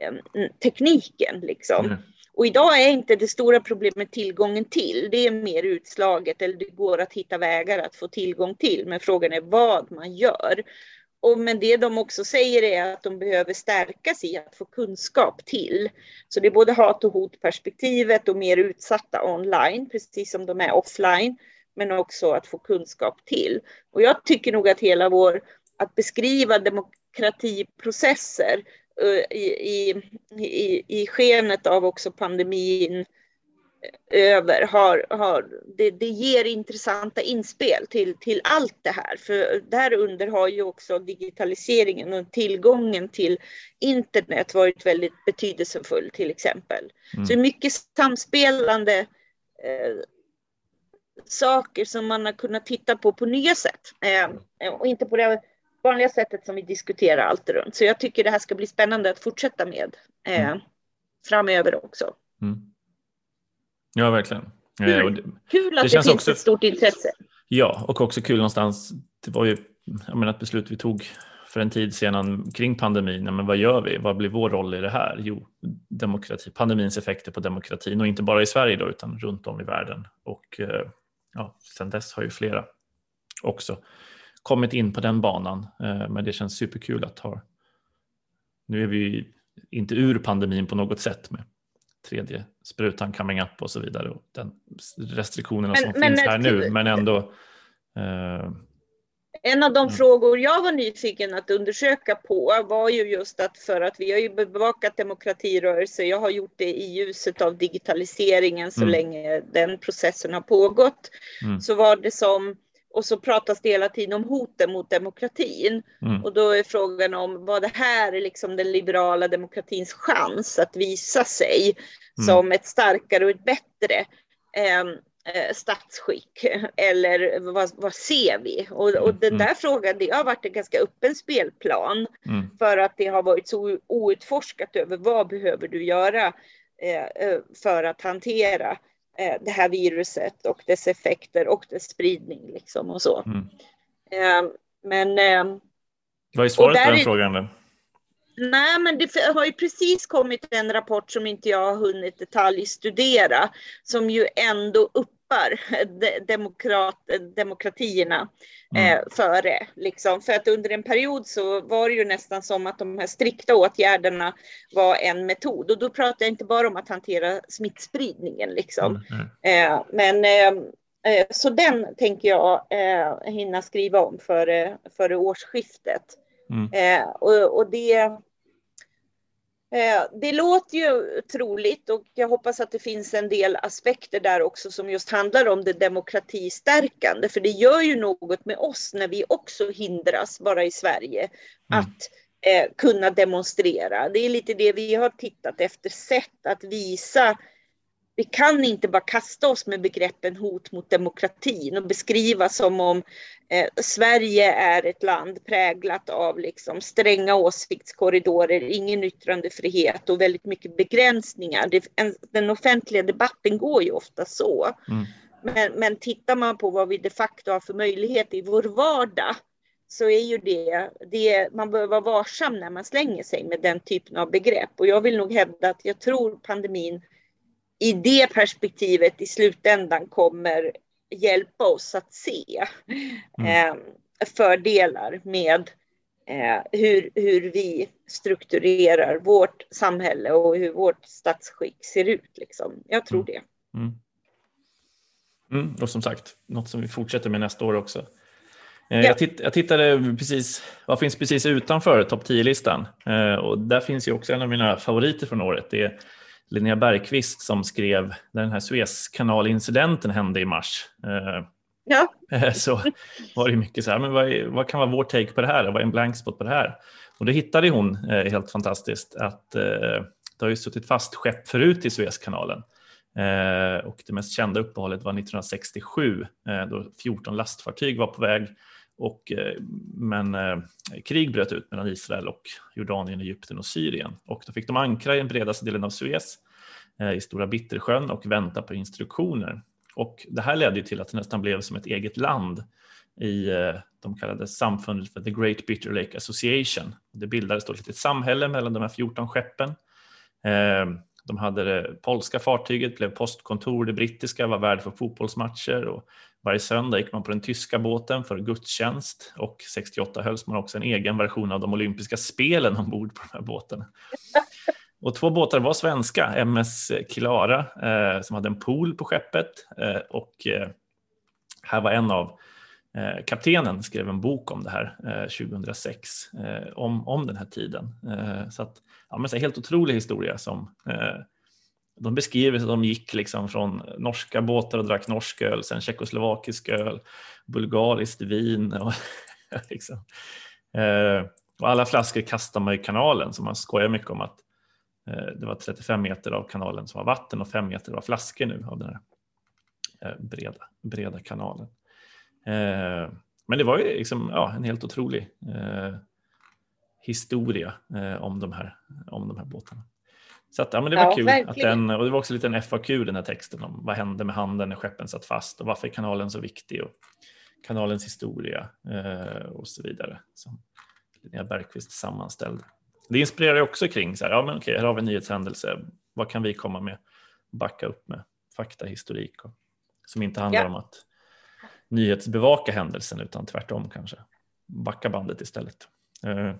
eh, tekniken. Liksom. Mm. Och idag är inte det stora problemet tillgången till, det är mer utslaget eller det går att hitta vägar att få tillgång till, men frågan är vad man gör. Och men det de också säger är att de behöver stärkas i att få kunskap till. Så det är både hat och hotperspektivet och mer utsatta online, precis som de är offline men också att få kunskap till. Och jag tycker nog att hela vår, att beskriva demokratiprocesser i, i, i, i skenet av också pandemin över har, har det, det, ger intressanta inspel till, till allt det här. För där under har ju också digitaliseringen och tillgången till internet varit väldigt betydelsefull till exempel. Mm. Så mycket samspelande eh, saker som man har kunnat titta på på nya sätt. Eh, och inte på det vanliga sättet som vi diskuterar allt runt. Så jag tycker det här ska bli spännande att fortsätta med eh, mm. framöver också. Mm. Ja, verkligen. Kul, eh, det, kul att det, det finns också, ett stort intresse. Ja, och också kul någonstans. Det var ju jag menar, ett beslut vi tog för en tid sedan kring pandemin. Men vad gör vi? Vad blir vår roll i det här? Jo, demokrati, pandemins effekter på demokratin och inte bara i Sverige då, utan runt om i världen. Och eh, ja, sen dess har ju flera också kommit in på den banan. Eh, men det känns superkul att ha. Nu är vi inte ur pandemin på något sätt med tredje sprutan coming up och så vidare och den restriktionerna men, som men, finns här nu. Men ändå eh, en av de mm. frågor jag var nyfiken att undersöka på var ju just att för att vi har ju bevakat demokratirörelse, jag har gjort det i ljuset av digitaliseringen så mm. länge den processen har pågått, mm. så var det som och så pratas det hela tiden om hoten mot demokratin. Mm. Och då är frågan om vad det här är liksom den liberala demokratins chans att visa sig mm. som ett starkare och ett bättre eh, eh, statsskick eller vad, vad ser vi? Och, och den mm. där frågan, det har varit en ganska öppen spelplan mm. för att det har varit så outforskat över vad behöver du göra eh, eh, för att hantera det här viruset och dess effekter och dess spridning liksom och så. Mm. Eh, men eh, vad är svaret på den frågan? Då? Nej, men det har ju precis kommit en rapport som inte jag har hunnit detaljstudera, som ju ändå upp tappar demokrat, demokratierna mm. eh, före. Liksom. För att under en period så var det ju nästan som att de här strikta åtgärderna var en metod. Och då pratar jag inte bara om att hantera smittspridningen. Liksom. Mm. Mm. Eh, men, eh, Eh, så den tänker jag eh, hinna skriva om före, före årsskiftet. Mm. Eh, och, och det, det låter ju troligt och jag hoppas att det finns en del aspekter där också som just handlar om det demokratistärkande. För det gör ju något med oss när vi också hindras, bara i Sverige, mm. att eh, kunna demonstrera. Det är lite det vi har tittat efter, sätt att visa vi kan inte bara kasta oss med begreppen hot mot demokratin och beskriva som om eh, Sverige är ett land präglat av liksom stränga åsiktskorridorer, ingen yttrandefrihet och väldigt mycket begränsningar. Det, en, den offentliga debatten går ju ofta så. Mm. Men, men tittar man på vad vi de facto har för möjlighet i vår vardag så är ju det, det, man behöver vara varsam när man slänger sig med den typen av begrepp. Och jag vill nog hävda att jag tror pandemin i det perspektivet i slutändan kommer hjälpa oss att se mm. eh, fördelar med eh, hur, hur vi strukturerar vårt samhälle och hur vårt statsskick ser ut. Liksom. Jag tror mm. det. Mm. Mm, och som sagt, något som vi fortsätter med nästa år också. Eh, ja. Jag, titt, jag, tittade precis, vad finns precis utanför topp 10-listan? Eh, och där finns ju också en av mina favoriter från året. Det är Linnea Bergqvist som skrev när den här Suezkanalincidenten hände i mars. Eh, ja. Så var det mycket så här, men vad, vad, kan vara vår take på det här? Vad är en blank spot på det här? Och det hittade hon helt fantastiskt att det har ju suttit fast skepp förut i Suezkanalen. och det mest kända uppehållet var 1967 då 14 lastfartyg var på väg och, eh, men eh, krig bröt ut mellan Israel och Jordanien, Egypten och Syrien. Och då fick de ankra i den bredaste delen av Suez eh, i Stora Bittersjön och vänta på instruktioner. Och det här ledde till att det nästan blev som ett eget land i eh, de kallade samfundet för The Great Bitter Lake Association. Det bildades då ett litet samhälle mellan de här 14 skeppen. Eh, de hade det polska fartyget, blev postkontor, det brittiska var värd för fotbollsmatcher och varje söndag gick man på den tyska båten för gudstjänst och 68 hölls man också en egen version av de olympiska spelen ombord på de här båtarna. Och två båtar var svenska, MS Klara eh, som hade en pool på skeppet eh, och eh, här var en av eh, kaptenen skrev en bok om det här eh, 2006 eh, om, om den här tiden. Eh, så att, ja, men så helt otrolig historia som eh, de beskriver att de gick liksom från norska båtar och drack norsk öl, sen tjeckoslovakisk öl, bulgariskt vin och, liksom. eh, och alla flaskor kastade man i kanalen så man skojar mycket om att eh, det var 35 meter av kanalen som var vatten och 5 meter var flaskor nu av den här eh, breda, breda kanalen. Eh, men det var ju liksom, ja, en helt otrolig eh, historia eh, om, de här, om de här båtarna. Så att, ja, men det var ja, kul. Att den, och det var också lite en FAQ den här texten om vad hände med handeln när skeppen satt fast och varför är kanalen så viktig och kanalens historia eh, och så vidare. Som Linnea Bergqvist sammanställde. Det inspirerar också kring så här, ja men okej, här har vi en nyhetshändelse. Vad kan vi komma med? Backa upp med faktahistorik och, som inte handlar ja. om att nyhetsbevaka händelsen utan tvärtom kanske. Backa bandet istället. Eh,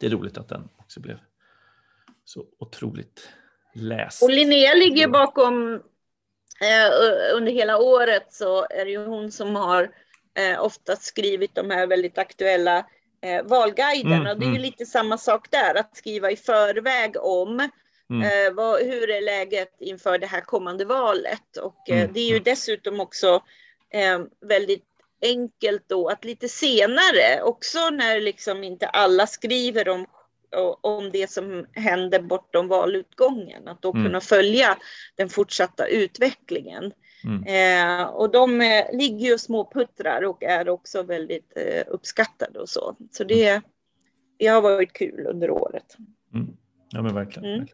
det är roligt att den också blev så otroligt läst. Och Linnea ligger bakom, eh, under hela året så är det ju hon som har eh, oftast skrivit de här väldigt aktuella eh, valguiderna. Mm, det är ju mm. lite samma sak där, att skriva i förväg om Mm. Eh, vad, hur är läget inför det här kommande valet? Och eh, mm. det är ju mm. dessutom också eh, väldigt enkelt då att lite senare, också när liksom inte alla skriver om om det som händer bortom valutgången. Att då mm. kunna följa den fortsatta utvecklingen. Mm. Eh, och de eh, ligger ju små puttrar och är också väldigt eh, uppskattade och så. Så det, det har varit kul under året. Mm. Ja men verkligen. Mm.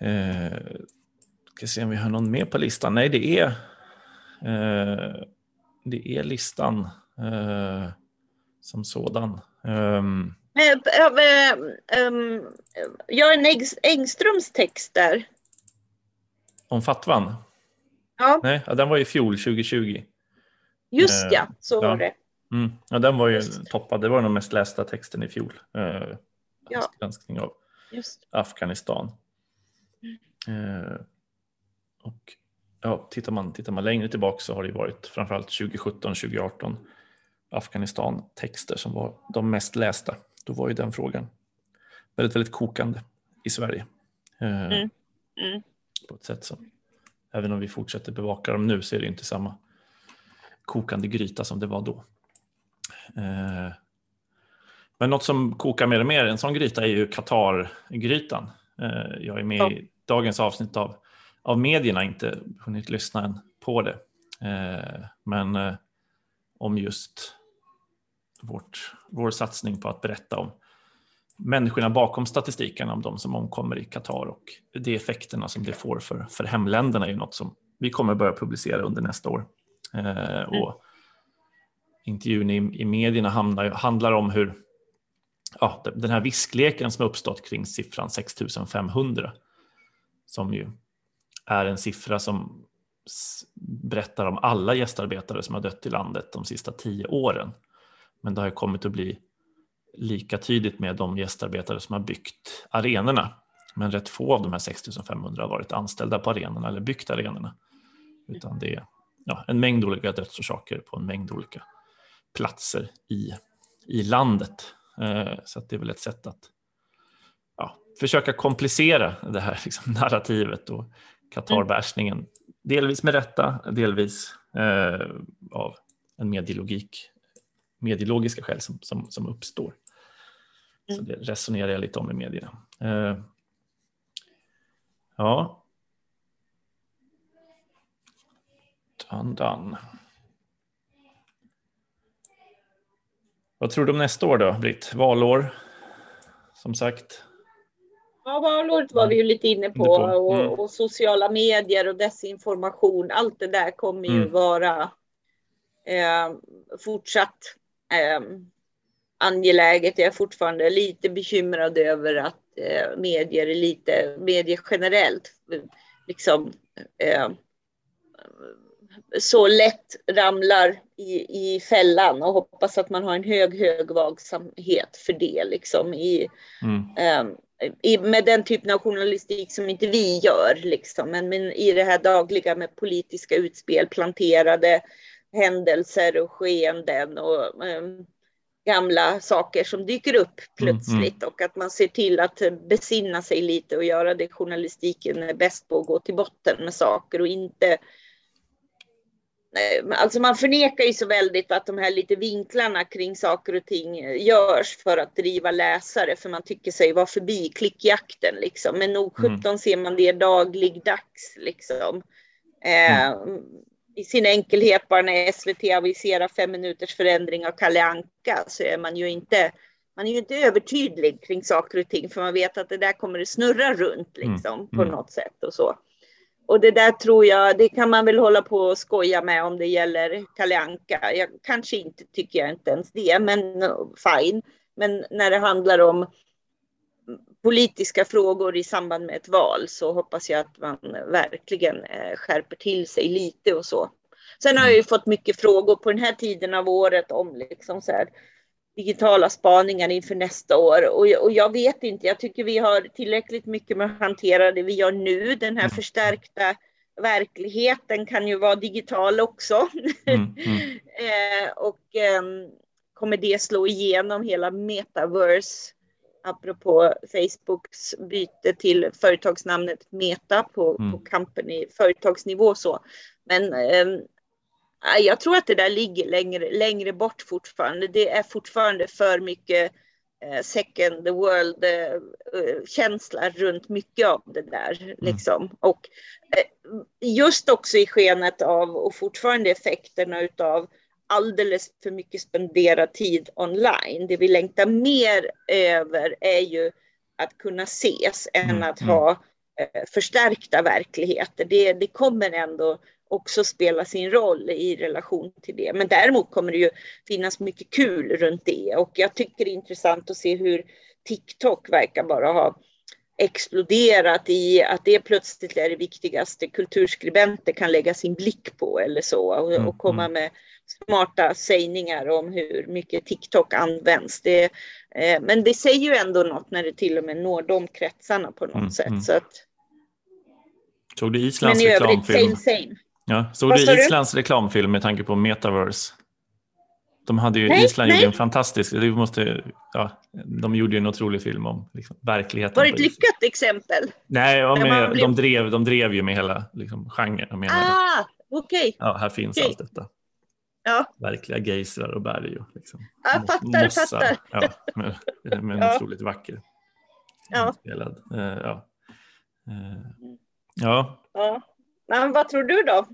Eh, ska se om vi har någon mer på listan. Nej, det är, eh, det är listan eh, som sådan. Um... Um, Göran Engströms text där. Om fatwan? Ja. Nej, den var i fjol 2020. Just ja, så ja. var det. Mm. Ja, den var ju toppad. Det var den mest lästa texten i fjol. Uh, ja. Granskning av Just. Afghanistan. Mm. Uh, och ja, tittar, man, tittar man längre tillbaka så har det varit framförallt 2017-2018 Afghanistan-texter som var de mest lästa. Då var ju den frågan väldigt, väldigt kokande i Sverige. Eh, mm. Mm. På ett sätt som, även om vi fortsätter bevaka dem nu så är det inte samma kokande gryta som det var då. Eh, men något som kokar mer och mer, en sån gryta är ju Qatar-grytan. Eh, jag är med ja. i dagens avsnitt av, av medierna, inte hunnit lyssna än på det. Eh, men om just vårt, vår satsning på att berätta om människorna bakom statistiken, om de som omkommer i Qatar och de effekterna som det får för, för hemländerna är ju något som vi kommer börja publicera under nästa år. Eh, och intervjun i, i medierna handlar, handlar om hur ja, den här viskleken som uppstått kring siffran 6500 som ju är en siffra som berättar om alla gästarbetare som har dött i landet de sista tio åren. Men det har kommit att bli lika tydligt med de gästarbetare som har byggt arenorna. Men rätt få av de här 6500 har varit anställda på arenorna eller byggt arenorna. Utan det är ja, en mängd olika dödsorsaker på en mängd olika platser i, i landet. Eh, så det är väl ett sätt att ja, försöka komplicera det här liksom, narrativet och Qatarbärsningen. Delvis med rätta, delvis eh, av en medielogik, mediologiska skäl som, som, som uppstår. Så mm. det resonerar jag lite om i medierna. Eh, ja. Done, done. Vad tror du om nästa år då, Britt? Valår, som sagt. Ja, valåret var vi ju lite inne på, mm. och, och, sociala medier och desinformation. Allt det där kommer ju mm. vara eh, fortsatt eh, angeläget. Jag är fortfarande lite bekymrad över att eh, medier är lite, medier generellt, liksom eh, så lätt ramlar i, i fällan och hoppas att man har en hög, hög vaksamhet för det liksom i, mm. eh, i, med den typen av journalistik som inte vi gör liksom, men, men i det här dagliga med politiska utspel, planterade händelser och skeenden och eh, gamla saker som dyker upp plötsligt mm, mm. och att man ser till att besinna sig lite och göra det journalistiken är bäst på, att gå till botten med saker och inte Alltså man förnekar ju så väldigt att de här lite vinklarna kring saker och ting görs för att driva läsare, för man tycker sig vara förbi klickjakten liksom. Men nog 17 mm. ser man det dagligdags liksom. Eh, mm i sin enkelhet bara när SVT aviserar fem minuters förändring av Kalle Anka så är man ju inte man är ju inte övertydlig kring saker och ting för man vet att det där kommer att snurra runt mm, liksom mm. på något sätt och så. Och det där tror jag, det kan man väl hålla på och skoja med om det gäller Kalle Anka. Jag kanske inte tycker jag inte ens det, men fine. Men när det handlar om politiska frågor i samband med ett val så hoppas jag att man verkligen eh, skärper till sig lite och så. Sen har jag ju fått mycket frågor på den här tiden av året om liksom så här, digitala spaningar inför nästa år. Och, och jag vet inte, jag tycker vi har tillräckligt mycket med att hantera det vi gör nu. Den här förstärkta verkligheten kan ju vara digital också. Mm, mm. eh, och eh, kommer det slå igenom hela metaverse apropå Facebooks byte till företagsnamnet Meta på, mm. på company, företagsnivå så. Men eh, jag tror att det där ligger längre, längre bort fortfarande. Det är fortfarande för mycket eh, second the world eh, känsla runt mycket av det där. Mm. Liksom. Och eh, just också i skenet av och fortfarande effekterna utav alldeles för mycket spenderad tid online. Det vi längtar mer över är ju att kunna ses än mm, att mm. ha eh, förstärkta verkligheter. Det, det kommer ändå också spela sin roll i relation till det. Men däremot kommer det ju finnas mycket kul runt det och jag tycker det är intressant att se hur TikTok verkar bara ha exploderat i att det plötsligt är det viktigaste kulturskribenter kan lägga sin blick på eller så och, mm, och komma mm. med smarta sägningar om hur mycket TikTok används. Det, eh, men det säger ju ändå något när det till och med når de kretsarna på något mm, sätt. Mm. Så att... Såg du Islands Men i övrigt, reklamfilm? same same. Ja. Såg Vad du sa du? Islands reklamfilm med tanke på metaverse? De hade ju, Nej, Island nej. gjorde en fantastisk, det måste, ja, de gjorde ju en otrolig film om liksom, verkligheten. Var det ett lyckat exempel? Nej, ja, blev- de, drev, de drev ju med hela liksom, genren. Ah, okej. ja, här finns okej. allt detta. Ja. Verkliga geysrar och berg. Och, liksom, Jag fattar, mossar. fattar. Ja, men, men Ja. otroligt vacker. Ja. Inspelad. Eh, ja. Eh, ja, Ja. Men vad tror du då?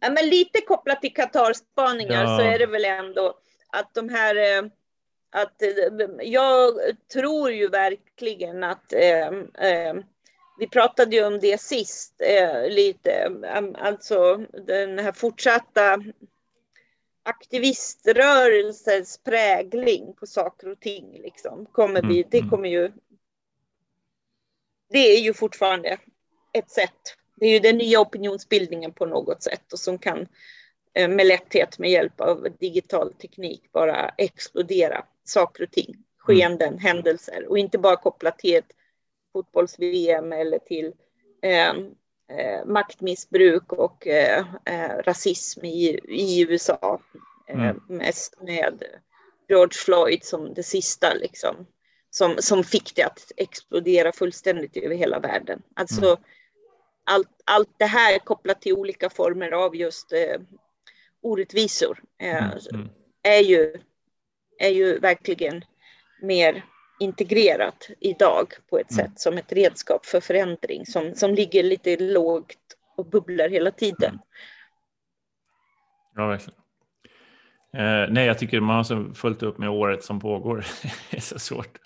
Ja, men lite kopplat till Qatar-spaningar Ja. så är det väl ändå att de här eh, att jag tror ju verkligen att eh, eh, vi pratade ju om det sist eh, lite, eh, alltså den här fortsatta aktiviströrelsens prägling på saker och ting liksom kommer vi, Mm, det mm. kommer ju det är ju fortfarande ett sätt. Det är ju den nya opinionsbildningen på något sätt och som kan eh, med lätthet med hjälp av digital teknik bara explodera saker och ting, skeenden, händelser och inte bara kopplat till ett fotbolls-VM eller till eh, eh, maktmissbruk och eh, eh, rasism i, i USA. Eh, Mm. Mest med George Floyd som det sista liksom. Som, som fick det att explodera fullständigt över hela världen. Alltså Mm. allt, allt det här kopplat till olika former av just eh, orättvisor eh, mm, mm, är, ju, är ju verkligen mer integrerat idag på ett Mm. sätt som ett redskap för förändring som, som ligger lite lågt och bubblar hela tiden. Mm. ja verkligen. Eh, nej, jag tycker man har så fullt upp med året som pågår. det är så svårt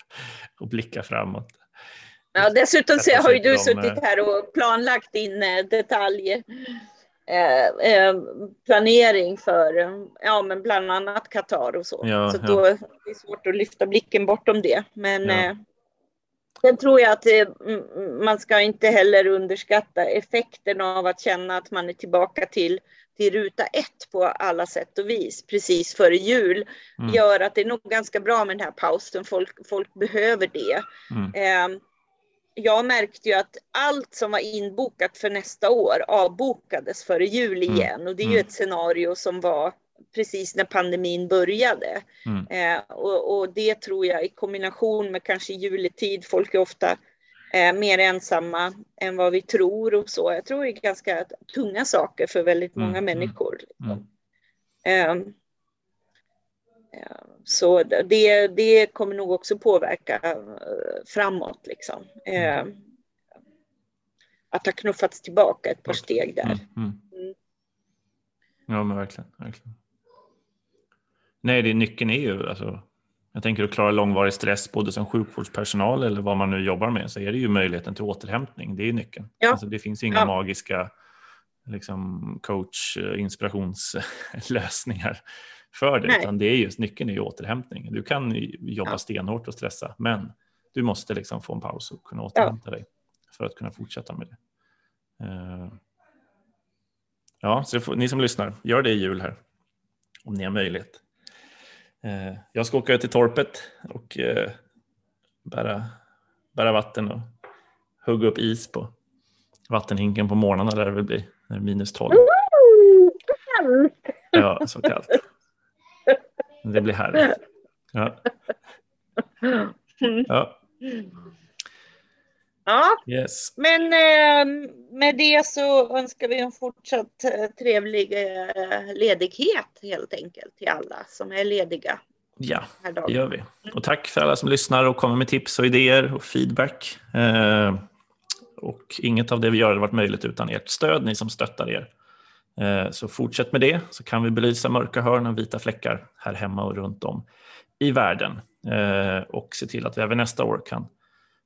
att blicka framåt. Ja, dessutom så har ju du de, suttit eh, här och planlagt din eh, detalj eh, eh, planering för ja, men bland annat Qatar och så. Ja, så ja. då är det svårt att lyfta blicken bortom det. Men Ja. eh, sen tror jag att eh, man ska inte heller underskatta effekten av att känna att man är tillbaka till till ruta ett på alla sätt och vis precis före jul Mm. gör att det är nog ganska bra med den här pausen. Folk, folk behöver det. Mm. Eh, jag märkte ju att allt som var inbokat för nästa år avbokades före jul Mm. igen. Och det är ju Mm. ett scenario som var precis när pandemin började. Mm. Eh, och, och det tror jag i kombination med kanske juletid, folk är ofta eh, mer ensamma än vad vi tror och så. Jag tror det är ganska tunga saker för väldigt Mm, många mm, människor. mm. Eh, så det, det kommer nog också påverka eh, framåt liksom. Eh, att ha knuffats tillbaka ett par steg där. Mm. Mm. Mm. Ja, men verkligen. verkligen. Nej, det, nyckeln är ju, alltså, jag tänker att klara långvarig stress både som sjukvårdspersonal eller vad man nu jobbar med så är det ju möjligheten till återhämtning. Det är nyckeln. Ja. Alltså, det finns inga Ja. magiska liksom, coach eh, inspirationslösningar för det, Nej. utan det är just nyckeln är ju återhämtning. Du kan jobba Ja. stenhårt och stressa, men du måste liksom få en paus och kunna återhämta dig för att kunna fortsätta med det. Eh, Ja, så får, ni som lyssnar, gör det i jul här. Om ni har möjlighet. Eh, jag ska åka ut till torpet och eh, bära, bära vatten och hugga upp is på vattenhinken på morgnarna där det väl blir när det är minus 12. Ja, så kallt. Det blir härligt. Ja. Ja, Ja, yes. men eh, med det så önskar vi en fortsatt eh, trevlig eh, ledighet helt enkelt till alla som är lediga Ja, det gör vi. Och tack för alla som lyssnar och kommer med tips och idéer och feedback. Och inget av det vi gör hade varit möjligt utan ert stöd, ni som stöttar er. Eh, så fortsätt med det så kan vi belysa mörka hörn och vita fläckar här hemma och runt om i världen. Eh, och se till att vi även nästa år kan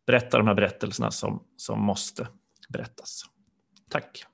berätta de här berättelserna som, som måste berättas. Tack!